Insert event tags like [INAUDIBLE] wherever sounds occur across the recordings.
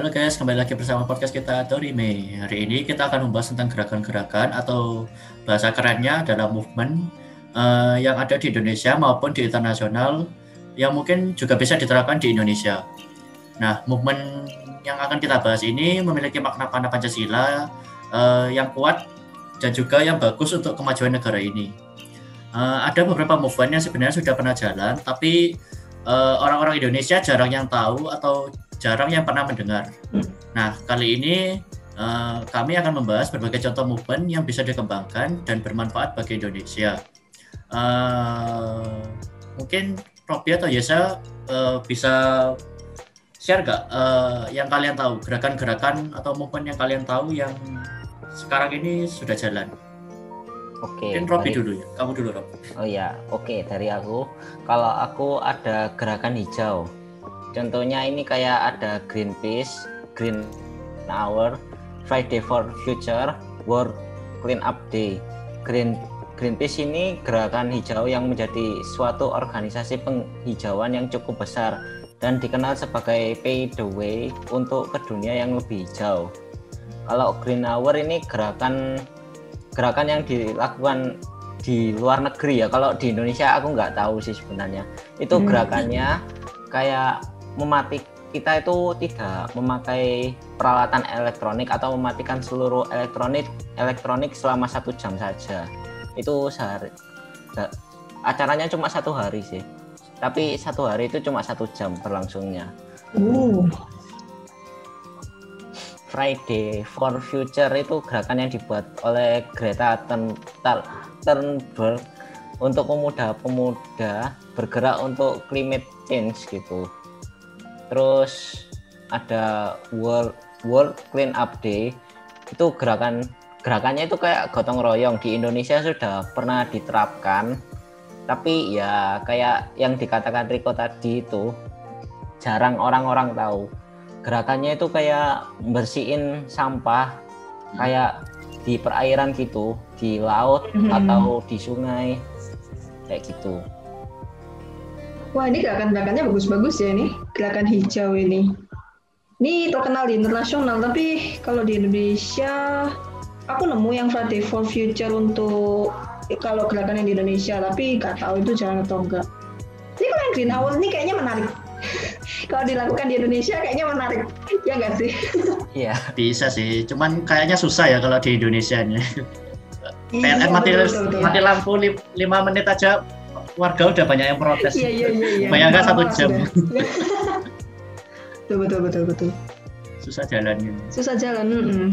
Halo guys, kembali lagi bersama podcast kita Dorime. Hari ini kita akan membahas tentang gerakan-gerakan atau bahasa kerennya adalah movement uh, yang ada di Indonesia maupun di internasional yang mungkin juga bisa diterapkan di Indonesia. Nah, movement yang akan kita bahas ini memiliki makna-makna Pancasila uh, yang kuat dan juga yang bagus untuk kemajuan negara ini. Uh, ada beberapa movement yang sebenarnya sudah pernah jalan, tapi orang-orang uh, Indonesia jarang yang tahu atau jarang yang pernah mendengar. Hmm. Nah, kali ini uh, kami akan membahas berbagai contoh movement yang bisa dikembangkan dan bermanfaat bagi Indonesia. Uh, mungkin Robi atau Yesa uh, bisa share gak uh, yang kalian tahu gerakan-gerakan atau movement yang kalian tahu yang sekarang ini sudah jalan. Oke. Mungkin Robi dulu ya. Kamu dulu Rob. Oh ya, oke dari aku. Kalau aku ada gerakan hijau Contohnya ini kayak ada Greenpeace, Green Hour, Friday for Future, World Clean Up Day. Green Greenpeace ini gerakan hijau yang menjadi suatu organisasi penghijauan yang cukup besar dan dikenal sebagai pay the way untuk ke dunia yang lebih hijau. Kalau Green Hour ini gerakan gerakan yang dilakukan di luar negeri ya. Kalau di Indonesia aku nggak tahu sih sebenarnya. Itu hmm. gerakannya kayak mematik kita itu tidak memakai peralatan elektronik atau mematikan seluruh elektronik elektronik selama satu jam saja. Itu sehari acaranya cuma satu hari sih. Tapi satu hari itu cuma satu jam berlangsungnya. Uh. Friday for Future itu gerakan yang dibuat oleh Greta Thunberg untuk pemuda-pemuda bergerak untuk climate change gitu terus ada World World Clean Up Day. Itu gerakan gerakannya itu kayak gotong royong. Di Indonesia sudah pernah diterapkan. Tapi ya kayak yang dikatakan Riko tadi itu jarang orang-orang tahu. Gerakannya itu kayak bersihin sampah kayak di perairan gitu di laut mm-hmm. atau di sungai kayak gitu Wah ini gerakan-gerakannya bagus-bagus ya ini gerakan hijau ini. Ini terkenal di internasional tapi kalau di Indonesia aku nemu yang Friday for Future untuk kalau gerakan yang di Indonesia tapi nggak tahu itu jalan atau enggak. Ini kalau yang Green Hour ini kayaknya menarik. [LAUGHS] kalau dilakukan di Indonesia kayaknya menarik, ya nggak sih? [LAUGHS] Iya. Bisa sih, cuman kayaknya susah ya kalau di Indonesia. PLN iya, mati, betul, betul, mati lampu lima menit aja warga udah banyak yang protes. Iya iya iya. iya. Bayangkan satu jam. betul betul betul betul. Susah jalannya. Susah jalan. Mm -mm.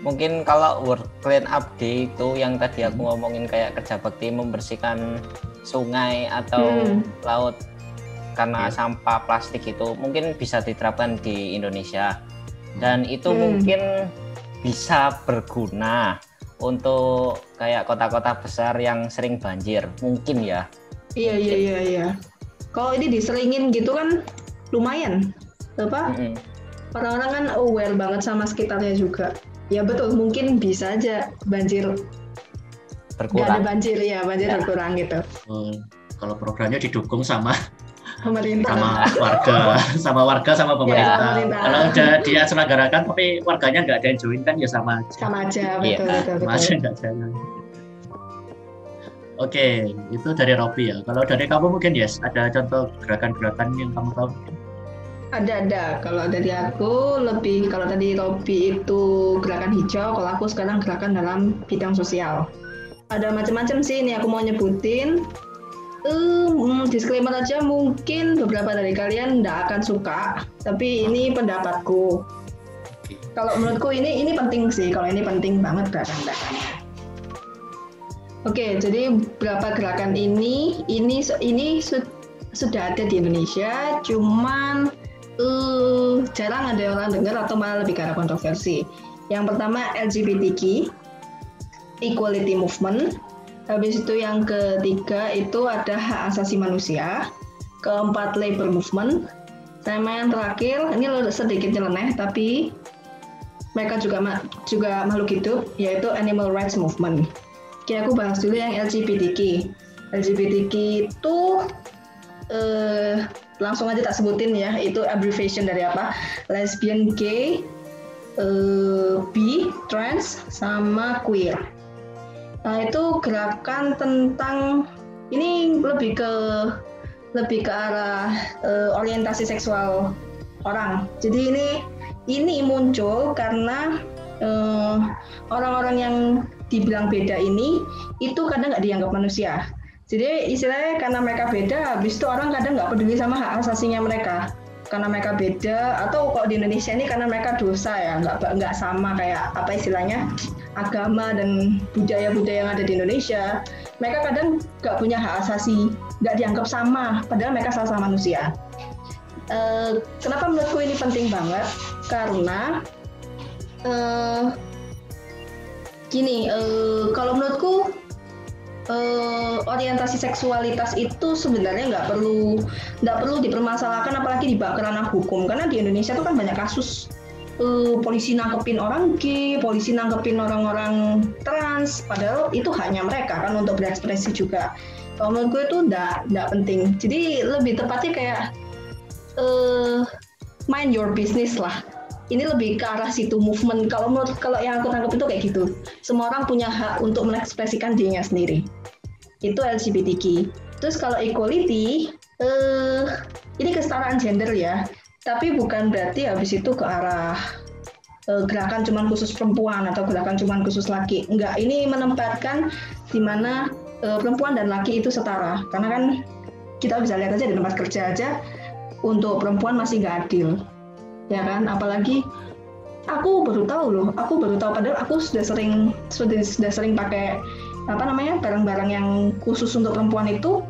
Mungkin kalau World Clean Up Day itu yang tadi aku ngomongin kayak kerja bakti membersihkan sungai atau hmm. laut karena yeah. sampah plastik itu mungkin bisa diterapkan di Indonesia dan itu hmm. mungkin bisa berguna untuk kayak kota-kota besar yang sering banjir. Mungkin ya. Iya iya iya iya. Kalau ini diseringin gitu kan lumayan. Apa? Mm-hmm. orang-orang kan aware banget sama sekitarnya juga. Ya betul. Mungkin bisa aja banjir. Berkurang Gak ada banjir ya banjir ya. berkurang gitu. Hmm, kalau programnya didukung sama pemerintah sama warga sama warga sama iya, pemerintah, ya, kalau udah dia selenggarakan tapi warganya nggak ada yang join kan ya sama aja sama aja betul ya, betul, betul, aja nggak jalan Oke, itu dari Robi ya. Kalau dari kamu mungkin yes, ada contoh gerakan-gerakan yang kamu tahu? Ada ada. Kalau dari aku lebih kalau tadi Robi itu gerakan hijau, kalau aku sekarang gerakan dalam bidang sosial. Ada macam-macam sih ini aku mau nyebutin uh, disclaimer aja mungkin beberapa dari kalian tidak akan suka, tapi ini pendapatku. Kalau menurutku ini ini penting sih, kalau ini penting banget gerakan-gerakannya. Oke, jadi beberapa gerakan ini ini ini su sudah ada di Indonesia, cuman uh, jarang ada orang dengar atau malah lebih karena kontroversi. Yang pertama LGBTQ, Equality Movement, Habis itu yang ketiga itu ada hak asasi manusia. Keempat labor movement. Sama yang terakhir ini sedikit nyeleneh tapi mereka juga juga makhluk hidup yaitu animal rights movement. Oke, aku bahas dulu yang LGBTQ. LGBTQ itu eh, langsung aja tak sebutin ya itu abbreviation dari apa lesbian gay uh, bi trans sama queer nah itu gerakan tentang ini lebih ke lebih ke arah uh, orientasi seksual orang. Jadi ini ini muncul karena orang-orang uh, yang dibilang beda ini itu kadang nggak dianggap manusia. Jadi istilahnya karena mereka beda, habis itu orang kadang nggak peduli sama hak asasinya mereka karena mereka beda atau kok di Indonesia ini karena mereka dosa ya nggak nggak sama kayak apa istilahnya agama dan budaya-budaya yang ada di Indonesia. Mereka kadang nggak punya hak asasi nggak dianggap sama padahal mereka sama-sama manusia. Uh, kenapa menurutku ini penting banget? Karena uh, gini uh, kalau menurutku uh, orientasi seksualitas itu sebenarnya nggak perlu nggak perlu dipermasalahkan apalagi di ranah hukum karena di Indonesia itu kan banyak kasus uh, polisi nangkepin orang gay, polisi nangkepin orang-orang trans, padahal itu hanya mereka kan untuk berekspresi juga. Kalau menurut gue itu nggak nggak penting. Jadi lebih tepatnya kayak uh, mind your business lah ini lebih ke arah situ movement. Kalau menurut kalau yang aku tangkap itu kayak gitu. Semua orang punya hak untuk mengekspresikan dirinya sendiri. Itu LGBTQ. Terus kalau equality, eh, ini kesetaraan gender ya. Tapi bukan berarti habis itu ke arah eh, gerakan cuman khusus perempuan atau gerakan cuman khusus laki. Enggak, ini menempatkan di mana eh, perempuan dan laki itu setara. Karena kan kita bisa lihat aja di tempat kerja aja untuk perempuan masih nggak adil ya kan? Apalagi aku baru tahu loh aku baru tahu padahal aku sudah sering sudah sudah sering pakai apa namanya barang-barang yang khusus untuk perempuan itu.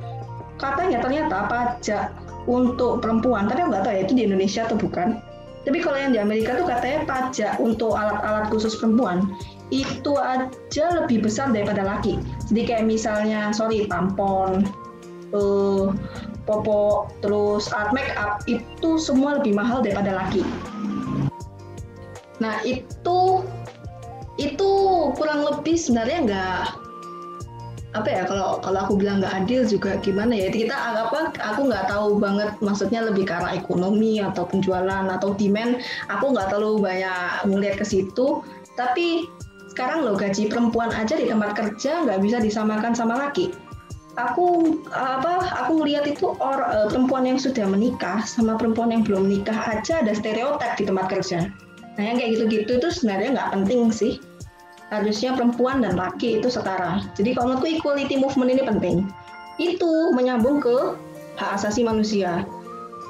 Katanya ternyata pajak untuk perempuan tapi aku nggak tahu ya itu di Indonesia atau bukan. Tapi kalau yang di Amerika tuh katanya pajak untuk alat-alat khusus perempuan itu aja lebih besar daripada laki. Jadi kayak misalnya sorry tampon uh, popok, terus art make up itu semua lebih mahal daripada laki. Nah itu itu kurang lebih sebenarnya nggak apa ya kalau kalau aku bilang nggak adil juga gimana ya? Kita apa aku nggak tahu banget maksudnya lebih arah ekonomi atau penjualan atau demand. Aku nggak terlalu banyak melihat ke situ. Tapi sekarang loh gaji perempuan aja di tempat kerja nggak bisa disamakan sama laki aku apa aku lihat itu or, uh, perempuan yang sudah menikah sama perempuan yang belum menikah aja ada stereotip di tempat kerja. Nah yang kayak gitu-gitu itu sebenarnya nggak penting sih. Harusnya perempuan dan laki itu setara. Jadi kalau menurutku equality movement ini penting. Itu menyambung ke hak asasi manusia.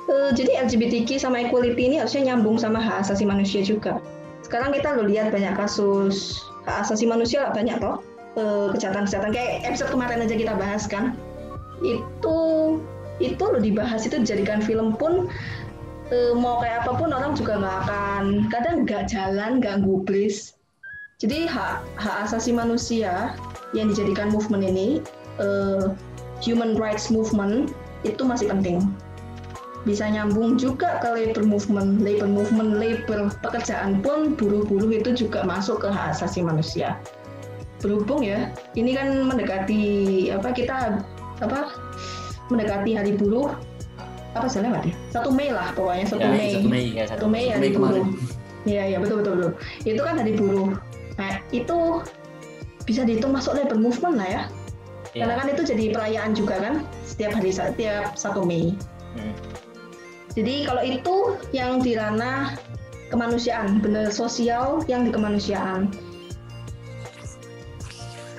Uh, jadi LGBTQ sama equality ini harusnya nyambung sama hak asasi manusia juga. Sekarang kita lo lihat banyak kasus hak asasi manusia banyak toh kejahatan-kejahatan kayak episode kemarin aja kita bahas kan. Itu itu lo dibahas itu dijadikan film pun e, mau kayak apa pun orang juga nggak akan kadang nggak jalan nggak gubris jadi hak hak asasi manusia yang dijadikan movement ini e, human rights movement itu masih penting. Bisa nyambung juga ke labor movement. Labor movement labor pekerjaan pun buruh-buruh itu juga masuk ke hak asasi manusia berhubung ya. Ini kan mendekati apa kita apa mendekati hari buruh. Apa sih lewat ya? Satu Mei lah pokoknya satu ya, Mei. satu Mei ya satu Mei hari buruh. iya iya betul betul betul. Itu kan hari buruh. Nah itu bisa dihitung masuk labor movement lah ya. Ya. karena kan itu jadi perayaan juga kan setiap hari setiap satu Mei. Hmm. jadi kalau itu yang di ranah kemanusiaan benar sosial yang di kemanusiaan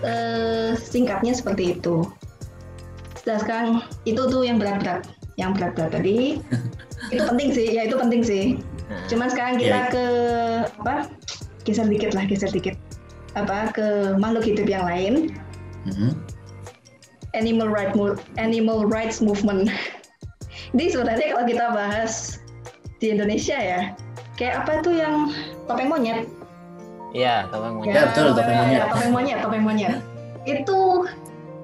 eh, singkatnya seperti itu. Nah, sekarang itu tuh yang berat-berat, yang berat-berat tadi [LAUGHS] itu penting sih, ya itu penting sih. Nah. Cuman sekarang kita yeah. ke apa? Geser dikit lah, geser dikit. Apa ke makhluk hidup yang lain. Mm-hmm. Animal right animal rights movement. [LAUGHS] Ini sebenarnya kalau kita bahas di Indonesia ya, kayak apa tuh yang topeng monyet? Iya, topeng monyet. Ya, betul, topeng monyet. Topeng monyet, topeng monyet. Itu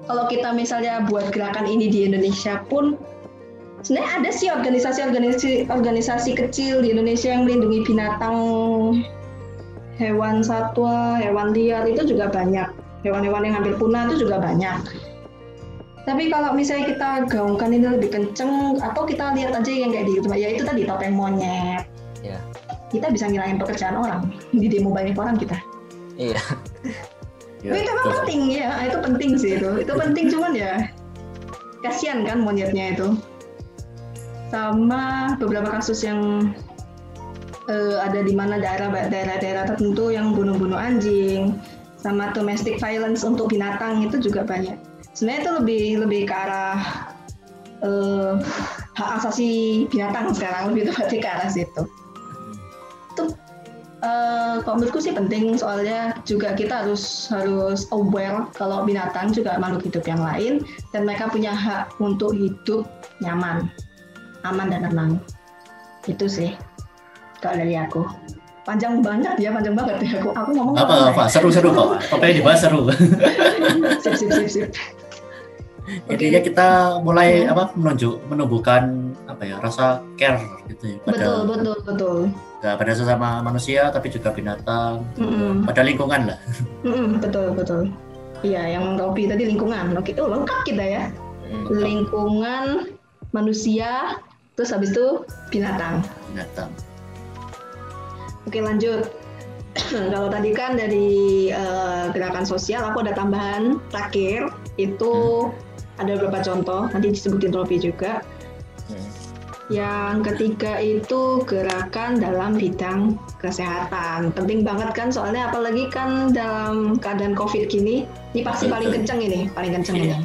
kalau kita misalnya buat gerakan ini di Indonesia pun sebenarnya ada sih organisasi-organisasi organisasi kecil di Indonesia yang melindungi binatang hewan satwa, hewan liar itu juga banyak. Hewan-hewan yang hampir punah itu juga banyak. Tapi kalau misalnya kita gaungkan ini lebih kenceng, atau kita lihat aja yang kayak di YouTube, ya itu tadi topeng monyet. Kita bisa ngilangin pekerjaan orang di demo banyak orang kita. Iya. Ya, itu emang penting ya, itu penting sih itu. Itu penting cuman ya kasihan kan monyetnya itu. Sama beberapa kasus yang eh, ada di mana daerah daerah-daerah tertentu yang bunuh-bunuh anjing, sama domestic violence untuk binatang itu juga banyak. Sebenarnya itu lebih lebih ke arah eh, hak asasi binatang sekarang lebih tepatnya ke arah situ. Eh, kalau menurutku sih penting soalnya juga kita harus harus aware kalau binatang juga makhluk hidup yang lain dan mereka punya hak untuk hidup nyaman, aman dan tenang. Itu sih kalau dari aku. Panjang banget ya, panjang banget ya aku. Aku ngomong apa apa seru-seru kok topengnya dibahas seru [LAUGHS] Sip, sip, sip, sip. intinya kita mulai apa menunjuk menumbuhkan apa ya rasa care gitu ya pada Betul, betul, betul. Nggak pada sesama manusia tapi juga binatang Mm-mm. pada lingkungan lah [LAUGHS] Mm-mm, betul, betul. Iya, yang Robi tadi lingkungan. Oke, oh, lengkap kita ya. Hmm. Lingkungan, manusia, terus habis itu binatang. binatang Oke lanjut. [CLEARS THROAT] Kalau tadi kan dari eh, gerakan sosial, aku ada tambahan terakhir itu ada beberapa contoh. Nanti disebutin Robi juga. Hmm. Yang ketiga itu gerakan dalam bidang kesehatan. Penting banget kan soalnya apalagi kan dalam keadaan COVID gini, ini pasti paling kenceng ini, paling kenceng ini.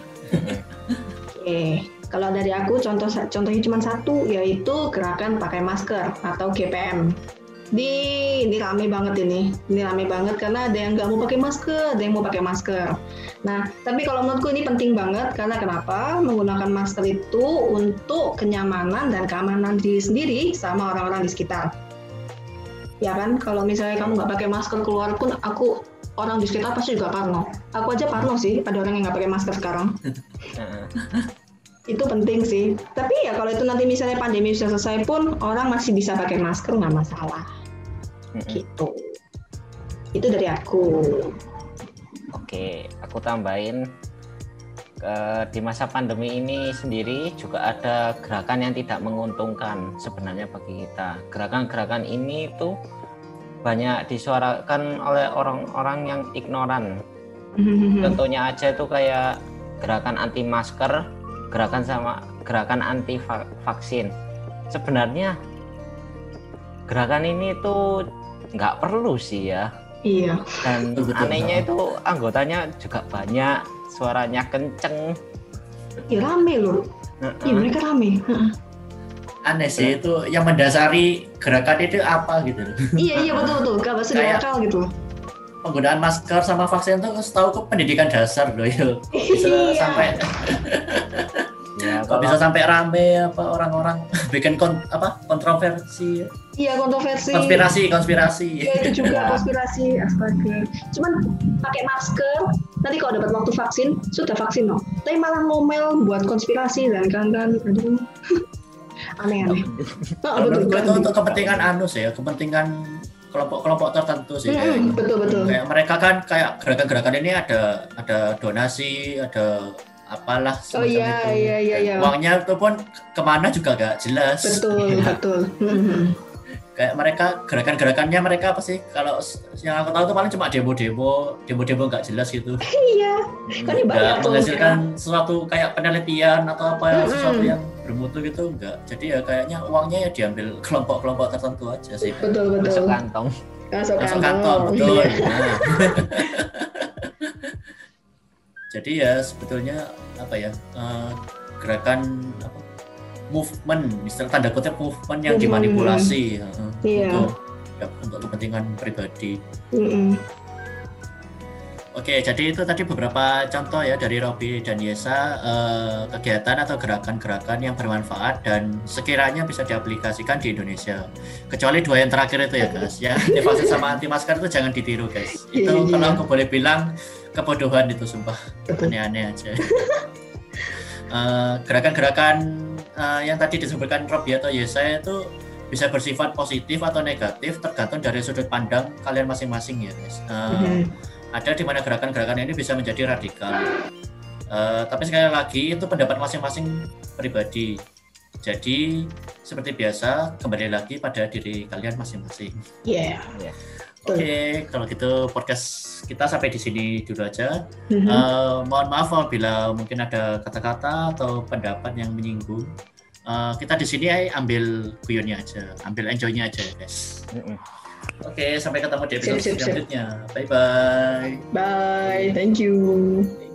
Oke, kalau dari aku contoh contohnya cuma satu yaitu gerakan pakai masker atau GPM. Di ini rame banget ini, ini rame banget karena ada yang nggak mau pakai masker, ada yang mau pakai masker. Nah, tapi kalau menurutku ini penting banget karena kenapa? Menggunakan masker itu untuk kenyamanan dan keamanan diri sendiri sama orang-orang di sekitar. Ya kan, kalau misalnya kamu nggak pakai masker keluar pun aku orang di sekitar pasti juga parno. Aku aja parno sih, ada orang yang nggak pakai masker sekarang [LAUGHS] itu penting sih. Tapi ya kalau itu nanti misalnya pandemi sudah selesai pun orang masih bisa pakai masker nggak masalah Mm-mm. gitu. Itu dari aku. Oke, aku tambahin di masa pandemi ini sendiri juga ada gerakan yang tidak menguntungkan sebenarnya bagi kita. Gerakan-gerakan ini tuh banyak disuarakan oleh orang-orang yang ignoran. [LAUGHS] Contohnya aja itu kayak gerakan anti masker, gerakan sama gerakan anti va- vaksin. Sebenarnya gerakan ini tuh nggak perlu sih ya. Iya. Dan Betul, betul. anehnya itu anggotanya juga banyak, suaranya kenceng. Ya rame loh. Iya Heeh. mereka rame. Heeh. aneh sih itu yang mendasari gerakan itu apa gitu loh iya iya betul betul. Gak masuk di Kayak- akal gitu. penggunaan masker sama vaksin itu setahu ke pendidikan dasar loh ya bisa Iya. sampai Ya, kok kalau bisa sampai rame apa orang-orang bikin kon, apa kontroversi Iya kontroversi. konspirasi konspirasi Ya itu juga [LAUGHS] konspirasi. Astaga. Cuman pakai masker. Nanti kalau dapat waktu vaksin sudah vaksin loh. Tapi malah ngomel buat konspirasi dan kan-kan. Aduh. [LAUGHS] Aneh-aneh. Oh, betul, itu untuk kepentingan anus ya kepentingan kelompok-kelompok tertentu sih Mm-mm, kayaknya. betul betul. kayak mereka kan kayak gerakan-gerakan ini ada ada donasi ada apalah Oh semacam iya itu. iya iya iya. uangnya itu pun ke mana juga gak jelas Betul [LAUGHS] betul. Mhm. [LAUGHS] kayak mereka gerakan-gerakannya mereka apa sih kalau yang aku tahu itu paling cuma demo-demo demo-demo nggak jelas gitu Iya. Kan ini banyak nggak tuh, menghasilkan sesuatu kayak penelitian atau apa ya Mm-mm. sesuatu yang bermutu gitu enggak jadi ya kayaknya uangnya ya diambil [LAUGHS] kelompok-kelompok tertentu aja sih Betul betul. masuk kantong. Masuk masuk kantong. kantong betul Iya. Nah. Jadi ya sebetulnya apa ya eh, gerakan apa movement istilah tanda kutip movement yang Movement. dimanipulasi eh, Iya. untuk ya, untuk kepentingan pribadi Mm-mm. Oke, jadi itu tadi beberapa contoh ya dari Robi dan Yesa eh, kegiatan atau gerakan-gerakan yang bermanfaat dan sekiranya bisa diaplikasikan di Indonesia. Kecuali dua yang terakhir itu ya guys, ya anti vaksin sama anti masker itu jangan ditiru guys. Itu Iya. kalau aku boleh bilang kebodohan itu sumpah aneh-aneh aja. [LAUGHS] Eh, Gerakan-gerakan eh, yang tadi disebutkan Robi atau Yesa itu bisa bersifat positif atau negatif tergantung dari sudut pandang kalian masing-masing ya guys. Mhm. ada di mana gerakan-gerakan ini bisa menjadi radikal. Uh, tapi sekali lagi itu pendapat masing-masing pribadi. Jadi seperti biasa kembali lagi pada diri kalian masing-masing. Yeah. Oke, okay, kalau gitu podcast kita sampai di sini dulu aja. Mhm. Uh, mohon maaf apabila mungkin ada kata-kata atau pendapat yang menyinggung. Uh, kita di sini ambil guyonnya aja, ambil enjoynya aja guys. Mm-mm. Oke, sampai ketemu di episode Sip, sip, sip. selanjutnya. Bye bye. Bye. Thank you.